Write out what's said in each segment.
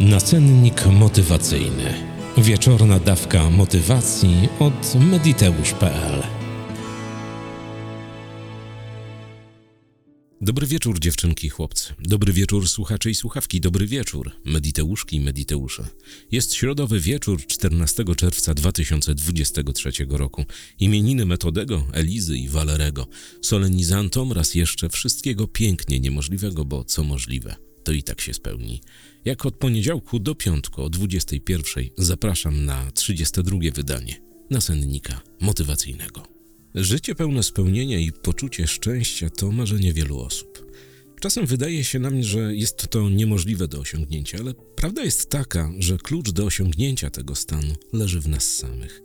Nacennik motywacyjny. Wieczorna dawka motywacji od mediteusz.pl. Dobry wieczór, dziewczynki i chłopcy. Dobry wieczór, słuchacze i słuchawki. Dobry wieczór, mediteuszki i mediteusze. Jest środowy wieczór 14 czerwca 2023 roku. Imieniny Metodego, Elizy i Walerego. Solenizantom raz jeszcze wszystkiego pięknie niemożliwego, bo co możliwe, to i tak się spełni. Jak od poniedziałku do piątku o 21 zapraszam na 32 wydanie nasennika motywacyjnego. Życie pełne spełnienia i poczucie szczęścia to marzenie wielu osób. Czasem wydaje się nam, że jest to niemożliwe do osiągnięcia, ale prawda jest taka, że klucz do osiągnięcia tego stanu leży w nas samych.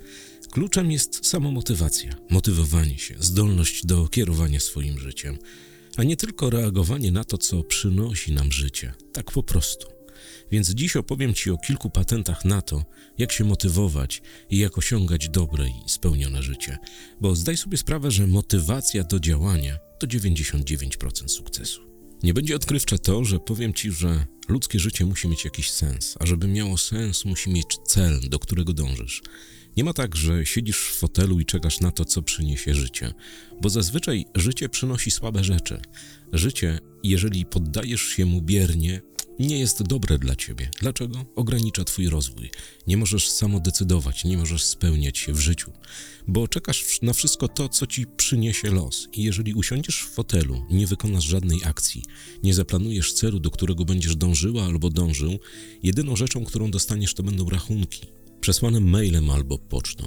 Kluczem jest samomotywacja, motywowanie się, zdolność do kierowania swoim życiem, a nie tylko reagowanie na to, co przynosi nam życie, tak po prostu. Więc dziś opowiem Ci o kilku patentach na to, jak się motywować i jak osiągać dobre i spełnione życie. Bo zdaj sobie sprawę, że motywacja do działania to 99% sukcesu. Nie będzie odkrywcze to, że powiem Ci, że ludzkie życie musi mieć jakiś sens, a żeby miało sens, musi mieć cel, do którego dążysz. Nie ma tak, że siedzisz w fotelu i czekasz na to, co przyniesie życie, bo zazwyczaj życie przynosi słabe rzeczy. Życie, jeżeli poddajesz się mu biernie, nie jest dobre dla ciebie. Dlaczego? Ogranicza twój rozwój. Nie możesz samo decydować, nie możesz spełniać się w życiu, bo czekasz na wszystko to, co ci przyniesie los. I jeżeli usiądziesz w fotelu nie wykonasz żadnej akcji, nie zaplanujesz celu, do którego będziesz dążyła albo dążył, jedyną rzeczą, którą dostaniesz, to będą rachunki. Przesłane mailem albo pocztą.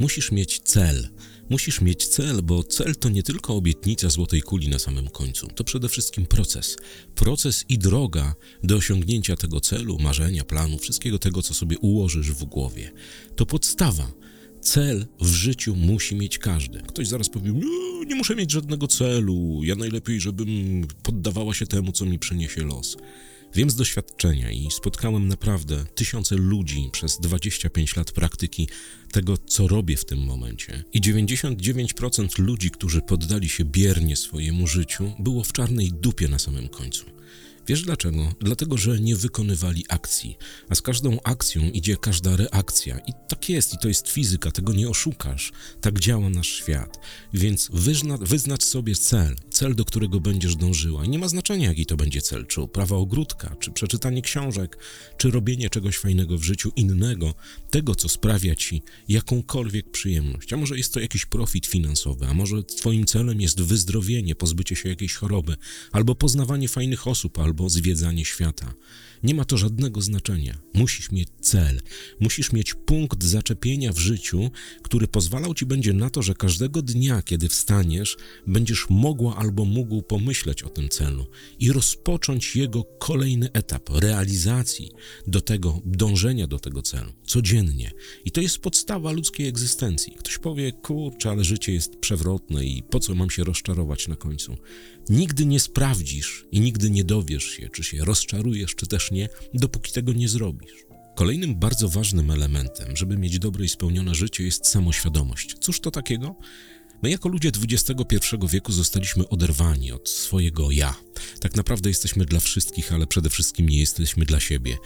Musisz mieć cel. Musisz mieć cel, bo cel to nie tylko obietnica złotej kuli na samym końcu, to przede wszystkim proces. Proces i droga do osiągnięcia tego celu, marzenia, planu, wszystkiego tego, co sobie ułożysz w głowie. To podstawa. Cel w życiu musi mieć każdy. Ktoś zaraz powie: Nie, nie muszę mieć żadnego celu. Ja najlepiej, żebym poddawała się temu, co mi przyniesie los. Wiem z doświadczenia i spotkałem naprawdę tysiące ludzi przez 25 lat praktyki tego, co robię w tym momencie. I 99% ludzi, którzy poddali się biernie swojemu życiu, było w czarnej dupie na samym końcu. Wiesz dlaczego? Dlatego, że nie wykonywali akcji, a z każdą akcją idzie każda reakcja. I tak jest, i to jest fizyka, tego nie oszukasz. Tak działa nasz świat. Więc wyzna, wyznacz sobie cel, cel, do którego będziesz dążyła. I nie ma znaczenia, jaki to będzie cel, czy uprawa ogródka, czy przeczytanie książek, czy robienie czegoś fajnego w życiu innego, tego, co sprawia ci jakąkolwiek przyjemność. A może jest to jakiś profit finansowy, a może twoim celem jest wyzdrowienie, pozbycie się jakiejś choroby, albo poznawanie fajnych osób, albo albo zwiedzanie świata. Nie ma to żadnego znaczenia. Musisz mieć cel, musisz mieć punkt zaczepienia w życiu, który pozwalał ci będzie na to, że każdego dnia, kiedy wstaniesz, będziesz mogła albo mógł pomyśleć o tym celu i rozpocząć jego kolejny etap realizacji do tego, dążenia do tego celu codziennie. I to jest podstawa ludzkiej egzystencji. Ktoś powie, kurczę, ale życie jest przewrotne i po co mam się rozczarować na końcu? Nigdy nie sprawdzisz i nigdy nie dowiesz się, czy się rozczarujesz, czy też dopóki tego nie zrobisz. Kolejnym bardzo ważnym elementem, żeby mieć dobre i spełnione życie, jest samoświadomość. Cóż to takiego? My jako ludzie XXI wieku zostaliśmy oderwani od swojego ja. Tak naprawdę jesteśmy dla wszystkich, ale przede wszystkim nie jesteśmy dla siebie.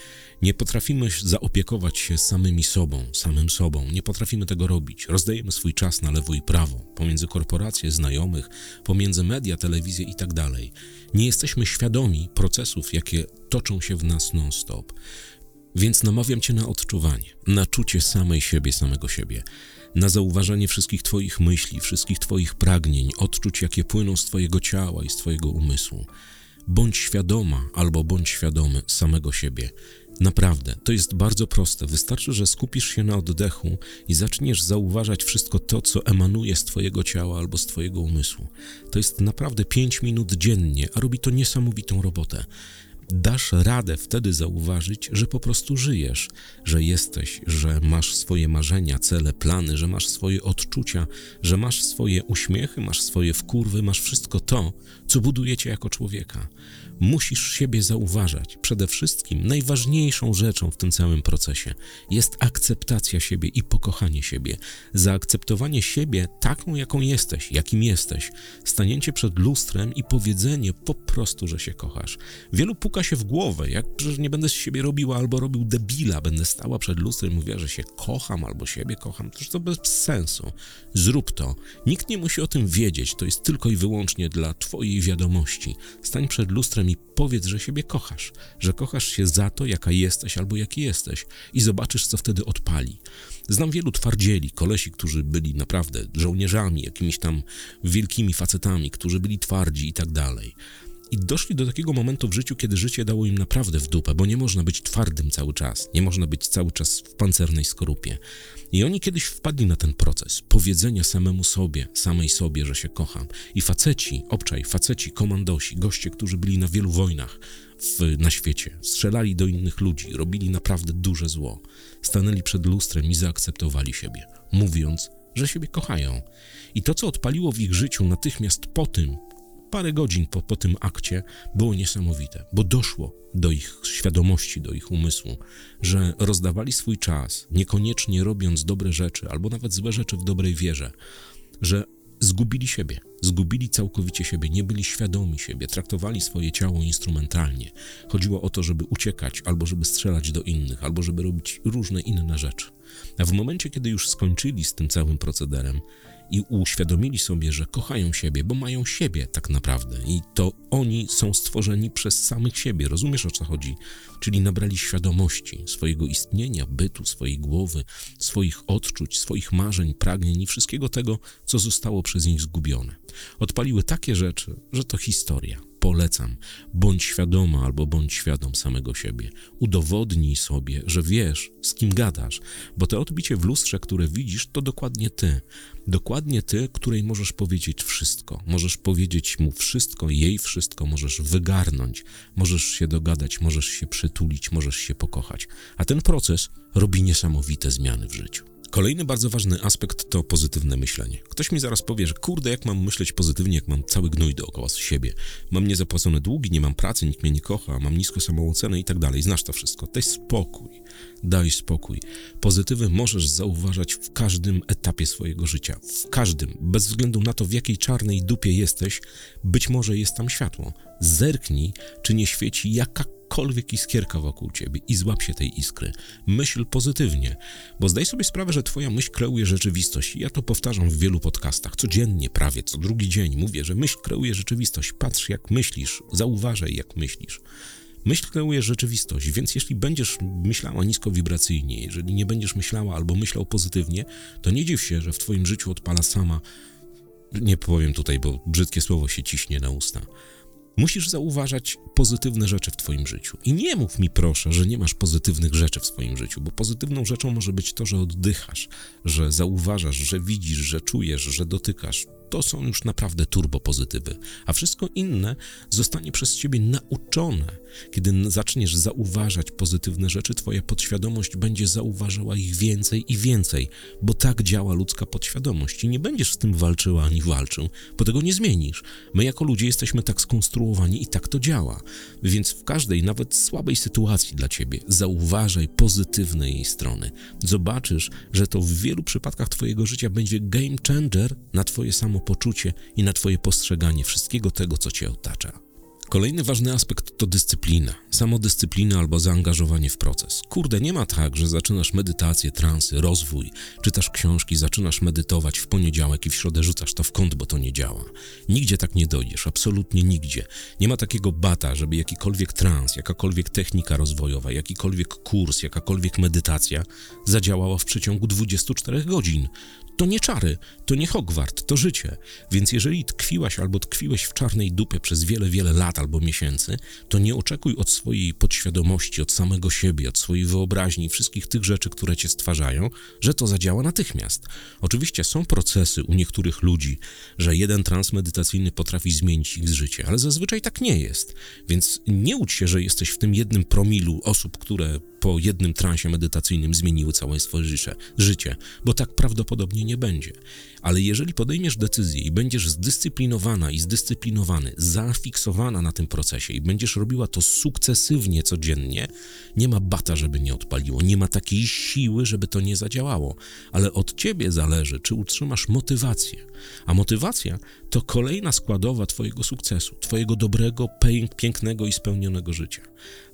Nie potrafimy zaopiekować się samymi sobą, samym sobą. Nie potrafimy tego robić. Rozdajemy swój czas na lewo i prawo, pomiędzy korporacje, znajomych, pomiędzy media, telewizję i tak dalej. Nie jesteśmy świadomi procesów, jakie toczą się w nas non-stop. Więc namawiam Cię na odczuwanie, na czucie samej siebie, samego siebie na zauważenie wszystkich Twoich myśli, wszystkich Twoich pragnień, odczuć, jakie płyną z Twojego ciała i z Twojego umysłu. Bądź świadoma albo bądź świadomy samego siebie. Naprawdę, to jest bardzo proste. Wystarczy, że skupisz się na oddechu i zaczniesz zauważać wszystko to, co emanuje z Twojego ciała albo z Twojego umysłu. To jest naprawdę 5 minut dziennie, a robi to niesamowitą robotę dasz radę wtedy zauważyć, że po prostu żyjesz, że jesteś, że masz swoje marzenia, cele, plany, że masz swoje odczucia, że masz swoje uśmiechy, masz swoje wkurwy, masz wszystko to, co buduje cię jako człowieka. Musisz siebie zauważać. Przede wszystkim najważniejszą rzeczą w tym całym procesie jest akceptacja siebie i pokochanie siebie. Zaakceptowanie siebie taką, jaką jesteś, jakim jesteś. Stanięcie przed lustrem i powiedzenie po prostu, że się kochasz. Wielu puka się w głowę, jak że nie będę z siebie robiła albo robił debila, będę stała przed lustrem i mówiła, że się kocham albo siebie kocham. To, to bez sensu. Zrób to. Nikt nie musi o tym wiedzieć. To jest tylko i wyłącznie dla twojej wiadomości. Stań przed lustrem powiedz, że siebie kochasz, że kochasz się za to, jaka jesteś albo jaki jesteś i zobaczysz, co wtedy odpali. Znam wielu twardzieli, kolesi, którzy byli naprawdę żołnierzami, jakimiś tam wielkimi facetami, którzy byli twardzi i tak dalej. I doszli do takiego momentu w życiu, kiedy życie dało im naprawdę w dupę, bo nie można być twardym cały czas, nie można być cały czas w pancernej skorupie. I oni kiedyś wpadli na ten proces powiedzenia samemu sobie, samej sobie, że się kocham. I faceci, obczaj, faceci, komandosi, goście, którzy byli na wielu wojnach w, na świecie, strzelali do innych ludzi, robili naprawdę duże zło. Stanęli przed lustrem i zaakceptowali siebie, mówiąc, że siebie kochają. I to, co odpaliło w ich życiu natychmiast po tym, parę godzin po, po tym akcie było niesamowite, bo doszło do ich świadomości, do ich umysłu, że rozdawali swój czas, niekoniecznie robiąc dobre rzeczy albo nawet złe rzeczy w dobrej wierze, że zgubili siebie, zgubili całkowicie siebie, nie byli świadomi siebie, traktowali swoje ciało instrumentalnie. Chodziło o to, żeby uciekać, albo żeby strzelać do innych, albo żeby robić różne inne rzeczy. A w momencie, kiedy już skończyli z tym całym procederem, i uświadomili sobie, że kochają siebie, bo mają siebie tak naprawdę i to oni są stworzeni przez samych siebie. Rozumiesz o co chodzi? Czyli nabrali świadomości swojego istnienia, bytu, swojej głowy, swoich odczuć, swoich marzeń, pragnień i wszystkiego tego, co zostało przez nich zgubione. Odpaliły takie rzeczy, że to historia polecam. Bądź świadoma albo bądź świadom samego siebie. Udowodnij sobie, że wiesz, z kim gadasz, bo to odbicie w lustrze, które widzisz, to dokładnie ty. Dokładnie ty, której możesz powiedzieć wszystko. Możesz powiedzieć mu wszystko, jej wszystko, możesz wygarnąć, możesz się dogadać, możesz się przytulić, możesz się pokochać. A ten proces robi niesamowite zmiany w życiu. Kolejny bardzo ważny aspekt to pozytywne myślenie. Ktoś mi zaraz powie, że kurde, jak mam myśleć pozytywnie, jak mam cały gnój dookoła siebie. Mam niezapłacone długi, nie mam pracy, nikt mnie nie kocha, mam nisko samoocenę i tak dalej. Znasz to wszystko. Daj spokój. Daj spokój. Pozytywy możesz zauważać w każdym etapie swojego życia. W każdym. Bez względu na to, w jakiej czarnej dupie jesteś, być może jest tam światło. Zerknij, czy nie świeci jakakolwiek iskierka wokół ciebie i złap się tej iskry. Myśl pozytywnie, bo zdaj sobie sprawę, że twoja myśl kreuje rzeczywistość. Ja to powtarzam w wielu podcastach, codziennie, prawie co drugi dzień mówię, że myśl kreuje rzeczywistość. Patrz jak myślisz, zauważaj jak myślisz. Myśl kreuje rzeczywistość, więc jeśli będziesz myślała niskowibracyjnie, jeżeli nie będziesz myślała albo myślał pozytywnie, to nie dziw się, że w twoim życiu odpala sama, nie powiem tutaj, bo brzydkie słowo się ciśnie na usta, Musisz zauważać pozytywne rzeczy w Twoim życiu. I nie mów mi proszę, że nie masz pozytywnych rzeczy w swoim życiu, bo pozytywną rzeczą może być to, że oddychasz, że zauważasz, że widzisz, że czujesz, że dotykasz to są już naprawdę turbopozytywy, a wszystko inne zostanie przez ciebie nauczone. Kiedy zaczniesz zauważać pozytywne rzeczy, twoja podświadomość będzie zauważała ich więcej i więcej, bo tak działa ludzka podświadomość i nie będziesz z tym walczyła ani walczył, bo tego nie zmienisz. My jako ludzie jesteśmy tak skonstruowani i tak to działa. Więc w każdej, nawet słabej sytuacji dla ciebie, zauważaj pozytywne jej strony. Zobaczysz, że to w wielu przypadkach twojego życia będzie game changer na twoje samo samopoczucie i na Twoje postrzeganie wszystkiego tego, co Cię otacza. Kolejny ważny aspekt to dyscyplina, samodyscyplina albo zaangażowanie w proces. Kurde, nie ma tak, że zaczynasz medytację, transy, rozwój, czytasz książki, zaczynasz medytować w poniedziałek i w środę rzucasz to w kąt, bo to nie działa. Nigdzie tak nie dojdziesz, absolutnie nigdzie. Nie ma takiego bata, żeby jakikolwiek trans, jakakolwiek technika rozwojowa, jakikolwiek kurs, jakakolwiek medytacja zadziałała w przeciągu 24 godzin. To nie czary, to nie Hogwart, to życie. Więc jeżeli tkwiłaś albo tkwiłeś w czarnej dupie przez wiele, wiele lat albo miesięcy, to nie oczekuj od swojej podświadomości, od samego siebie, od swojej wyobraźni, wszystkich tych rzeczy, które cię stwarzają, że to zadziała natychmiast. Oczywiście są procesy u niektórych ludzi, że jeden trans medytacyjny potrafi zmienić ich życie, ale zazwyczaj tak nie jest. Więc nie łudź się, że jesteś w tym jednym promilu osób, które po jednym transie medytacyjnym zmieniły całe swoje życie, bo tak prawdopodobnie nie będzie. Ale jeżeli podejmiesz decyzję i będziesz zdyscyplinowana i zdyscyplinowany, zafiksowana na tym procesie i będziesz robiła to sukcesywnie codziennie, nie ma bata, żeby nie odpaliło, nie ma takiej siły, żeby to nie zadziałało. Ale od ciebie zależy, czy utrzymasz motywację. A motywacja to kolejna składowa twojego sukcesu, twojego dobrego, pięknego i spełnionego życia.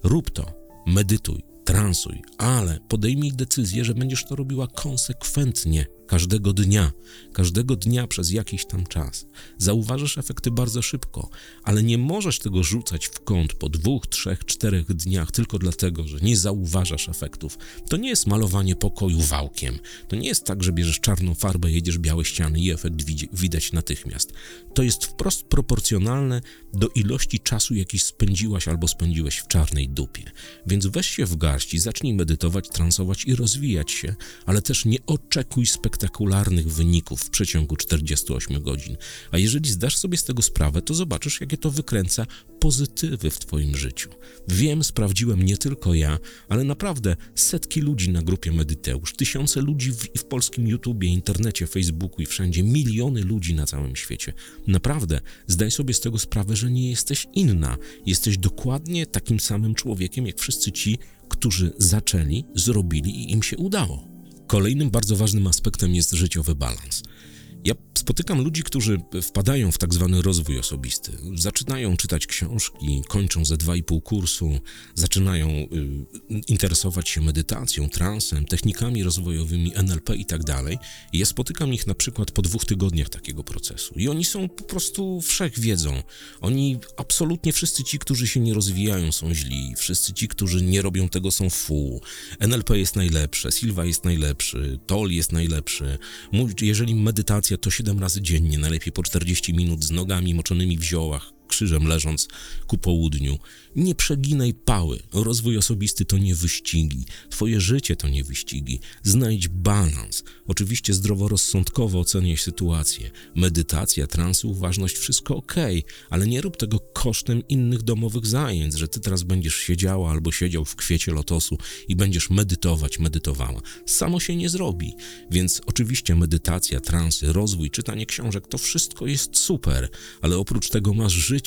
Rób to, medytuj, transuj, ale podejmij decyzję, że będziesz to robiła konsekwentnie, każdego dnia, każdego dnia przez jakiś tam czas. Zauważysz efekty bardzo szybko, ale nie możesz tego rzucać w kąt po dwóch, trzech, czterech dniach tylko dlatego, że nie zauważasz efektów. To nie jest malowanie pokoju wałkiem. To nie jest tak, że bierzesz czarną farbę, jedziesz białe ściany i efekt widać natychmiast. To jest wprost proporcjonalne do ilości czasu, jaki spędziłaś albo spędziłeś w czarnej dupie. Więc weź się w garść i zacznij medytować, transować i rozwijać się, ale też nie oczekuj spektaklu spektakularnych wyników w przeciągu 48 godzin. A jeżeli zdasz sobie z tego sprawę, to zobaczysz, jakie to wykręca pozytywy w Twoim życiu. Wiem, sprawdziłem nie tylko ja, ale naprawdę setki ludzi na grupie Medyteusz, tysiące ludzi w, w polskim YouTubie, internecie, Facebooku i wszędzie, miliony ludzi na całym świecie. Naprawdę, zdaj sobie z tego sprawę, że nie jesteś inna. Jesteś dokładnie takim samym człowiekiem, jak wszyscy ci, którzy zaczęli, zrobili i im się udało. Kolejnym bardzo ważnym aspektem jest życiowy balans. Ja spotykam ludzi, którzy wpadają w tak zwany rozwój osobisty. Zaczynają czytać książki, kończą ze dwa i pół kursu, zaczynają y, interesować się medytacją, transem, technikami rozwojowymi, NLP i tak dalej. Ja spotykam ich na przykład po dwóch tygodniach takiego procesu. I oni są po prostu wszechwiedzą. Oni, absolutnie wszyscy ci, którzy się nie rozwijają są źli, wszyscy ci, którzy nie robią tego są fu. NLP jest najlepsze, Silva jest najlepszy, Tol jest najlepszy. Jeżeli medytacja to 7 razy dziennie, najlepiej po 40 minut z nogami moczonymi w ziołach, krzyżem leżąc ku południu. Nie przeginaj pały. Rozwój osobisty to nie wyścigi. Twoje życie to nie wyścigi. Znajdź balans. Oczywiście zdroworozsądkowo oceniaj sytuację. Medytacja, transy, uważność, wszystko ok, ale nie rób tego kosztem innych domowych zajęć, że ty teraz będziesz siedziała albo siedział w kwiecie lotosu i będziesz medytować, medytowała. Samo się nie zrobi. Więc oczywiście medytacja, transy, rozwój, czytanie książek, to wszystko jest super, ale oprócz tego masz życie.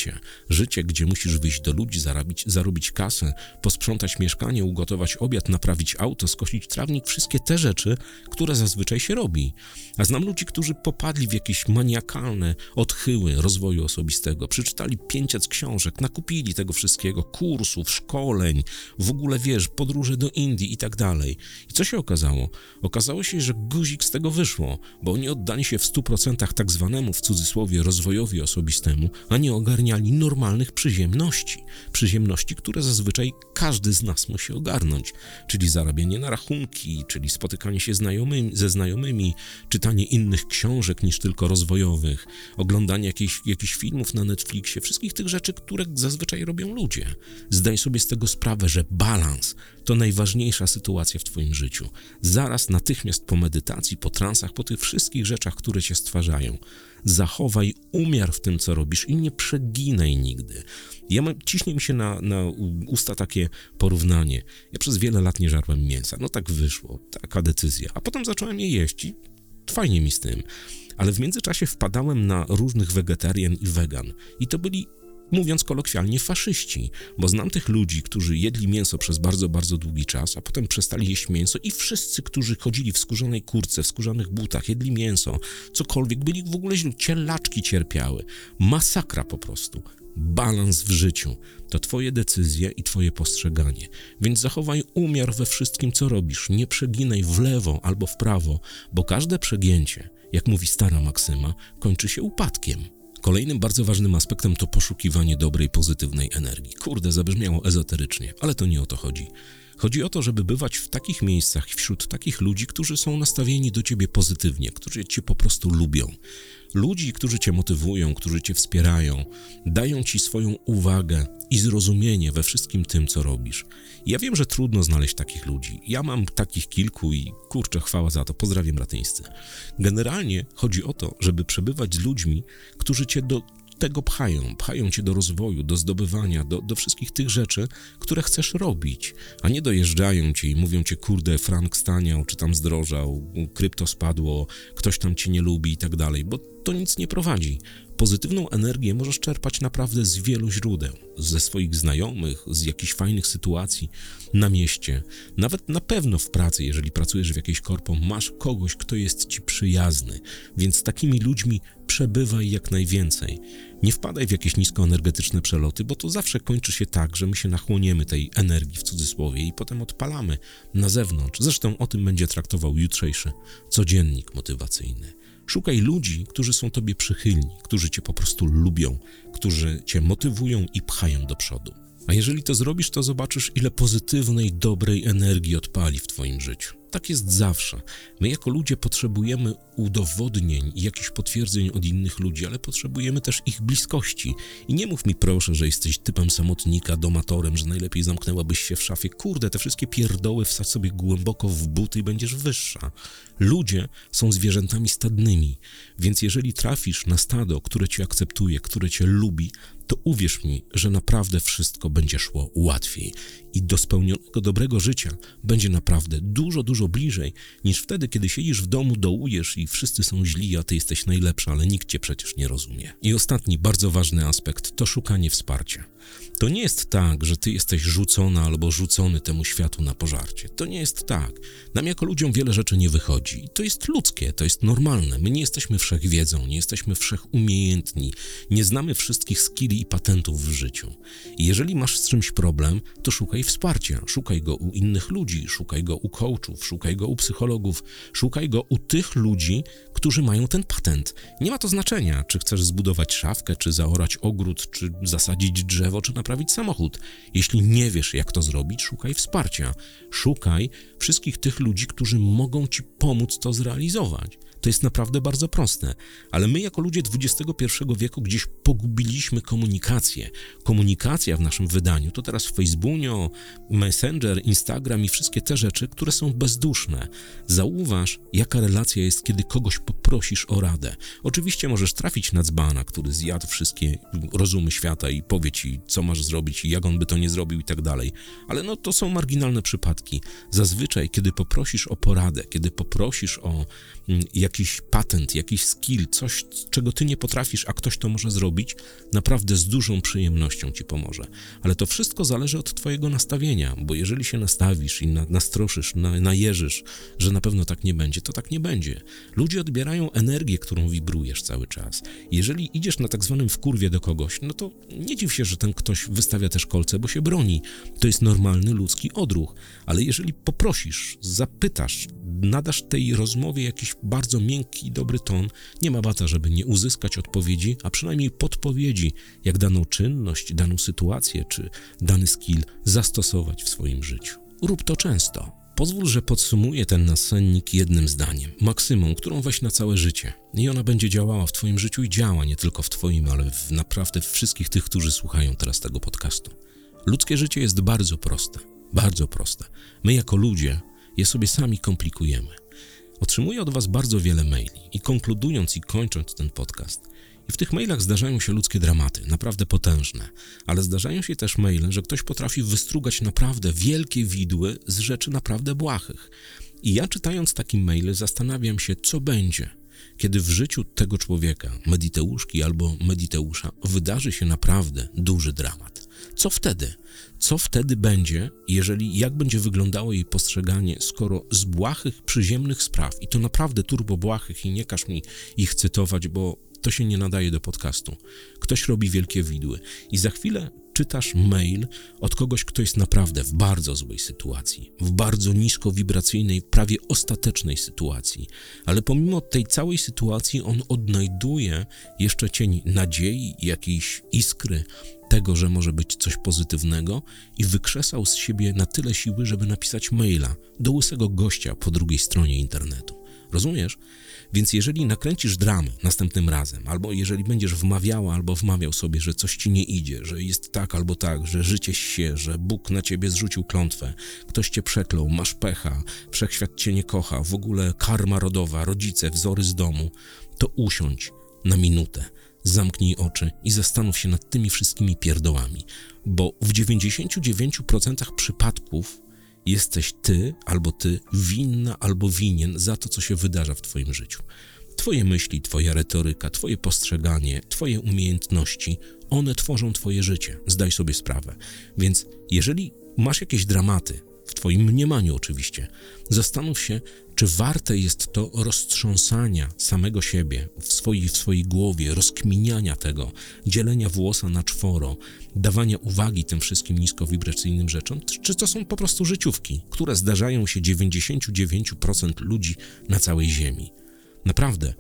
Życie, gdzie musisz wyjść do ludzi, zarabić, zarobić kasę, posprzątać mieszkanie, ugotować obiad, naprawić auto, skosić trawnik, wszystkie te rzeczy, które zazwyczaj się robi. A znam ludzi, którzy popadli w jakieś maniakalne odchyły rozwoju osobistego, przeczytali 500 książek, nakupili tego wszystkiego, kursów, szkoleń, w ogóle wiesz, podróże do Indii i tak dalej. I co się okazało? Okazało się, że guzik z tego wyszło, bo oni oddali się w 100% tak zwanemu w cudzysłowie rozwojowi osobistemu, a nie ogarniali normalnych przyziemności. Przyziemności, które zazwyczaj każdy z nas musi ogarnąć, czyli zarabianie na rachunki, czyli spotykanie się znajomymi, ze znajomymi, czytanie innych książek niż tylko rozwojowych, oglądanie jakichś, jakichś filmów na Netflixie, wszystkich tych rzeczy, które zazwyczaj robią ludzie. Zdaj sobie z tego sprawę, że balans to najważniejsza sytuacja w Twoim życiu. Zaraz, natychmiast po medytacji, po transach, po tych wszystkich rzeczach, które Cię stwarzają, zachowaj umiar w tym, co robisz i nie przeginaj nigdy. Ja mam, ciśnie mi się na, na usta takie porównanie. Ja przez wiele lat nie żarłem mięsa. No tak wyszło, taka decyzja. A potem zacząłem je jeść i fajnie mi z tym. Ale w międzyczasie wpadałem na różnych wegetarian i wegan. I to byli mówiąc kolokwialnie, faszyści, bo znam tych ludzi, którzy jedli mięso przez bardzo, bardzo długi czas, a potem przestali jeść mięso i wszyscy, którzy chodzili w skórzanej kurce, w skórzanych butach, jedli mięso, cokolwiek, byli w ogóle źli, cielaczki cierpiały. Masakra po prostu. Balans w życiu to Twoje decyzje i Twoje postrzeganie. Więc zachowaj umiar we wszystkim, co robisz. Nie przeginaj w lewo albo w prawo, bo każde przegięcie, jak mówi stara Maksyma, kończy się upadkiem. Kolejnym bardzo ważnym aspektem to poszukiwanie dobrej, pozytywnej energii. Kurde, zabrzmiało ezoterycznie, ale to nie o to chodzi. Chodzi o to, żeby bywać w takich miejscach, wśród takich ludzi, którzy są nastawieni do ciebie pozytywnie, którzy cię po prostu lubią. Ludzi, którzy cię motywują, którzy cię wspierają, dają ci swoją uwagę i zrozumienie we wszystkim tym, co robisz. Ja wiem, że trudno znaleźć takich ludzi. Ja mam takich kilku i kurczę, chwała za to. Pozdrawiam ratyńscy. Generalnie chodzi o to, żeby przebywać z ludźmi, którzy cię do tego pchają. Pchają cię do rozwoju, do zdobywania, do, do wszystkich tych rzeczy, które chcesz robić, a nie dojeżdżają cię i mówią ci, kurde, frank staniał, czy tam zdrożał, krypto spadło, ktoś tam cię nie lubi i tak dalej, bo to nic nie prowadzi. Pozytywną energię możesz czerpać naprawdę z wielu źródeł, ze swoich znajomych, z jakichś fajnych sytuacji na mieście, nawet na pewno w pracy, jeżeli pracujesz w jakiejś korpo, masz kogoś, kto jest ci przyjazny, więc z takimi ludźmi przebywaj jak najwięcej. Nie wpadaj w jakieś niskoenergetyczne przeloty, bo to zawsze kończy się tak, że my się nachłoniemy tej energii w cudzysłowie i potem odpalamy na zewnątrz. Zresztą o tym będzie traktował jutrzejszy codziennik motywacyjny. Szukaj ludzi, którzy są tobie przychylni, którzy cię po prostu lubią, którzy cię motywują i pchają do przodu. A jeżeli to zrobisz, to zobaczysz, ile pozytywnej, dobrej energii odpali w twoim życiu. Tak jest zawsze. My jako ludzie potrzebujemy udowodnień i jakichś potwierdzeń od innych ludzi, ale potrzebujemy też ich bliskości. I nie mów mi proszę, że jesteś typem samotnika, domatorem, że najlepiej zamknęłabyś się w szafie. Kurde, te wszystkie pierdoły wsadź sobie głęboko w buty i będziesz wyższa. Ludzie są zwierzętami stadnymi, więc jeżeli trafisz na stado, które cię akceptuje, które cię lubi, to uwierz mi, że naprawdę wszystko będzie szło łatwiej i do spełnionego dobrego życia będzie naprawdę dużo, dużo bliżej niż wtedy, kiedy siedzisz w domu, dołujesz i wszyscy są źli, a ty jesteś najlepsza, ale nikt cię przecież nie rozumie. I ostatni, bardzo ważny aspekt to szukanie wsparcia. To nie jest tak, że ty jesteś rzucona albo rzucony temu światu na pożarcie. To nie jest tak. Nam jako ludziom wiele rzeczy nie wychodzi. To jest ludzkie, to jest normalne. My nie jesteśmy wszechwiedzą, nie jesteśmy wszechumiejętni, nie znamy wszystkich skilli i patentów w życiu. I jeżeli masz z czymś problem, to szukaj wsparcia. Szukaj go u innych ludzi, szukaj go u coachów, szukaj go u psychologów, szukaj go u tych ludzi, którzy mają ten patent. Nie ma to znaczenia, czy chcesz zbudować szafkę, czy zaorać ogród, czy zasadzić drzewo, czy naprawić samochód. Jeśli nie wiesz, jak to zrobić, szukaj wsparcia. Szukaj wszystkich tych ludzi, którzy mogą ci pomóc to zrealizować. To jest naprawdę bardzo proste, ale my jako ludzie XXI wieku gdzieś pogubiliśmy komunikację. Komunikacja w naszym wydaniu to teraz Facebookio, Messenger, Instagram i wszystkie te rzeczy, które są bezduszne. Zauważ, jaka relacja jest, kiedy kogoś poprosisz o radę. Oczywiście możesz trafić na dzbana, który zjadł wszystkie rozumy świata i powie ci, co masz zrobić i jak on by to nie zrobił i tak dalej. Ale no to są marginalne przypadki. Zazwyczaj, kiedy poprosisz o poradę, kiedy poprosisz o mm, jakiś patent, jakiś skill, coś, czego ty nie potrafisz, a ktoś to może zrobić, naprawdę z dużą przyjemnością ci pomoże. Ale to wszystko zależy od twojego nastawienia, bo jeżeli się nastawisz i na, nastroszysz, na, najeżysz, że na pewno tak nie będzie, to tak nie będzie. Ludzie odbierają energię, którą wibrujesz cały czas. Jeżeli idziesz na tak zwanym wkurwie do kogoś, no to nie dziw się, że ten ktoś wystawia też kolce, bo się broni. To jest normalny ludzki odruch. Ale jeżeli poprosisz, zapytasz, nadasz tej rozmowie jakiś bardzo miękki i dobry ton, nie ma bata, żeby nie uzyskać odpowiedzi, a przynajmniej podpowiedzi, jak daną czynność, daną sytuację czy dany skill zastosować w swoim życiu. Rób to często. Pozwól, że podsumuję ten nasennik jednym zdaniem, maksymą, którą weź na całe życie. I ona będzie działała w Twoim życiu i działa nie tylko w Twoim, ale w naprawdę wszystkich tych, którzy słuchają teraz tego podcastu. Ludzkie życie jest bardzo proste, bardzo proste. My jako ludzie je sobie sami komplikujemy. Otrzymuję od Was bardzo wiele maili i konkludując i kończąc ten podcast, i w tych mailach zdarzają się ludzkie dramaty, naprawdę potężne, ale zdarzają się też maile, że ktoś potrafi wystrugać naprawdę wielkie widły z rzeczy naprawdę błahych. I ja czytając taki maile zastanawiam się, co będzie, kiedy w życiu tego człowieka, Mediteuszki albo Mediteusza, wydarzy się naprawdę duży dramat. Co wtedy? Co wtedy będzie, jeżeli, jak będzie wyglądało jej postrzeganie, skoro z błahych, przyziemnych spraw, i to naprawdę turbo błahych, i nie każ mi ich cytować, bo to się nie nadaje do podcastu. Ktoś robi wielkie widły i za chwilę czytasz mail od kogoś, kto jest naprawdę w bardzo złej sytuacji, w bardzo nisko wibracyjnej, prawie ostatecznej sytuacji, ale pomimo tej całej sytuacji on odnajduje jeszcze cień nadziei, jakiejś iskry, tego, że może być coś pozytywnego i wykrzesał z siebie na tyle siły, żeby napisać maila do łysego gościa po drugiej stronie internetu. Rozumiesz? Więc jeżeli nakręcisz dramę następnym razem, albo jeżeli będziesz wmawiała albo wmawiał sobie, że coś ci nie idzie, że jest tak albo tak, że życie się, że Bóg na ciebie zrzucił klątwę, ktoś cię przeklął, masz pecha, wszechświat cię nie kocha, w ogóle karma rodowa, rodzice, wzory z domu, to usiądź na minutę, zamknij oczy i zastanów się nad tymi wszystkimi pierdołami, bo w 99% przypadków jesteś ty albo ty winna albo winien za to, co się wydarza w twoim życiu. Twoje myśli, twoja retoryka, twoje postrzeganie, twoje umiejętności, one tworzą twoje życie. Zdaj sobie sprawę. Więc jeżeli masz jakieś dramaty, w twoim mniemaniu oczywiście, zastanów się, czy warte jest to roztrząsania samego siebie w swojej, w swojej głowie, rozkminiania tego, dzielenia włosa na czworo, dawania uwagi tym wszystkim niskowibracyjnym rzeczom, czy to są po prostu życiówki, które zdarzają się 99% ludzi na całej Ziemi. Naprawdę,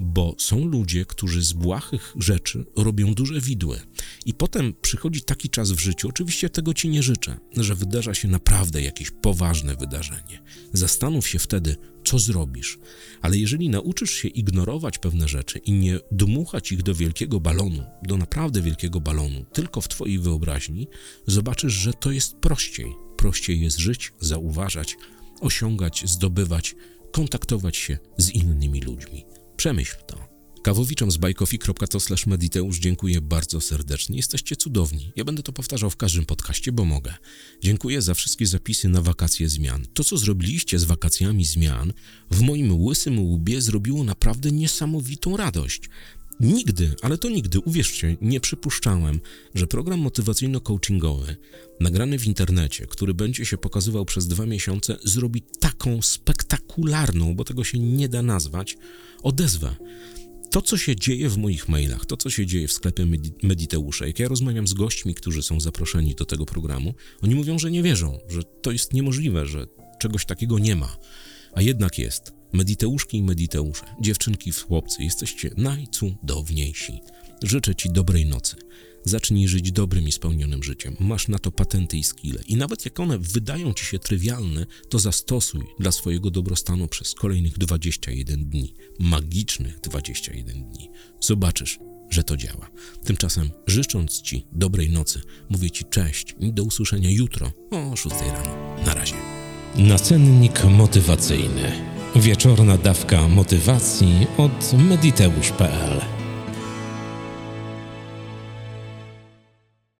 bo są ludzie, którzy z błahych rzeczy robią duże widły. I potem przychodzi taki czas w życiu, oczywiście tego ci nie życzę, że wydarza się naprawdę jakieś poważne wydarzenie. Zastanów się wtedy, co zrobisz. Ale jeżeli nauczysz się ignorować pewne rzeczy i nie dmuchać ich do wielkiego balonu, do naprawdę wielkiego balonu, tylko w twojej wyobraźni, zobaczysz, że to jest prościej. Prościej jest żyć, zauważać, osiągać, zdobywać, kontaktować się z innymi ludźmi. Przemyśl to. Kawowiczom z bajkofi.to mediteusz dziękuję bardzo serdecznie. Jesteście cudowni. Ja będę to powtarzał w każdym podcaście, bo mogę. Dziękuję za wszystkie zapisy na wakacje zmian. To, co zrobiliście z wakacjami zmian, w moim łysym łbie zrobiło naprawdę niesamowitą radość. Nigdy, ale to nigdy, uwierzcie, nie przypuszczałem, że program motywacyjno-coachingowy, nagrany w internecie, który będzie się pokazywał przez dwa miesiące, zrobi taką spektakularną, bo tego się nie da nazwać, odezwę. To, co się dzieje w moich mailach, to, co się dzieje w sklepie Mediteusza, jak ja rozmawiam z gośćmi, którzy są zaproszeni do tego programu, oni mówią, że nie wierzą, że to jest niemożliwe, że czegoś takiego nie ma. A jednak jest. Mediteuszki i mediteusze, dziewczynki i chłopcy, jesteście najcudowniejsi. Życzę Ci dobrej nocy. Zacznij żyć dobrym i spełnionym życiem. Masz na to patenty i skille. I nawet jak one wydają Ci się trywialne, to zastosuj dla swojego dobrostanu przez kolejnych 21 dni. Magicznych 21 dni. Zobaczysz, że to działa. Tymczasem, życząc Ci dobrej nocy, mówię Ci cześć i do usłyszenia jutro o 6 rano. Na razie. Nacennik motywacyjny. Wieczorna dawka motywacji od mediteusz.pl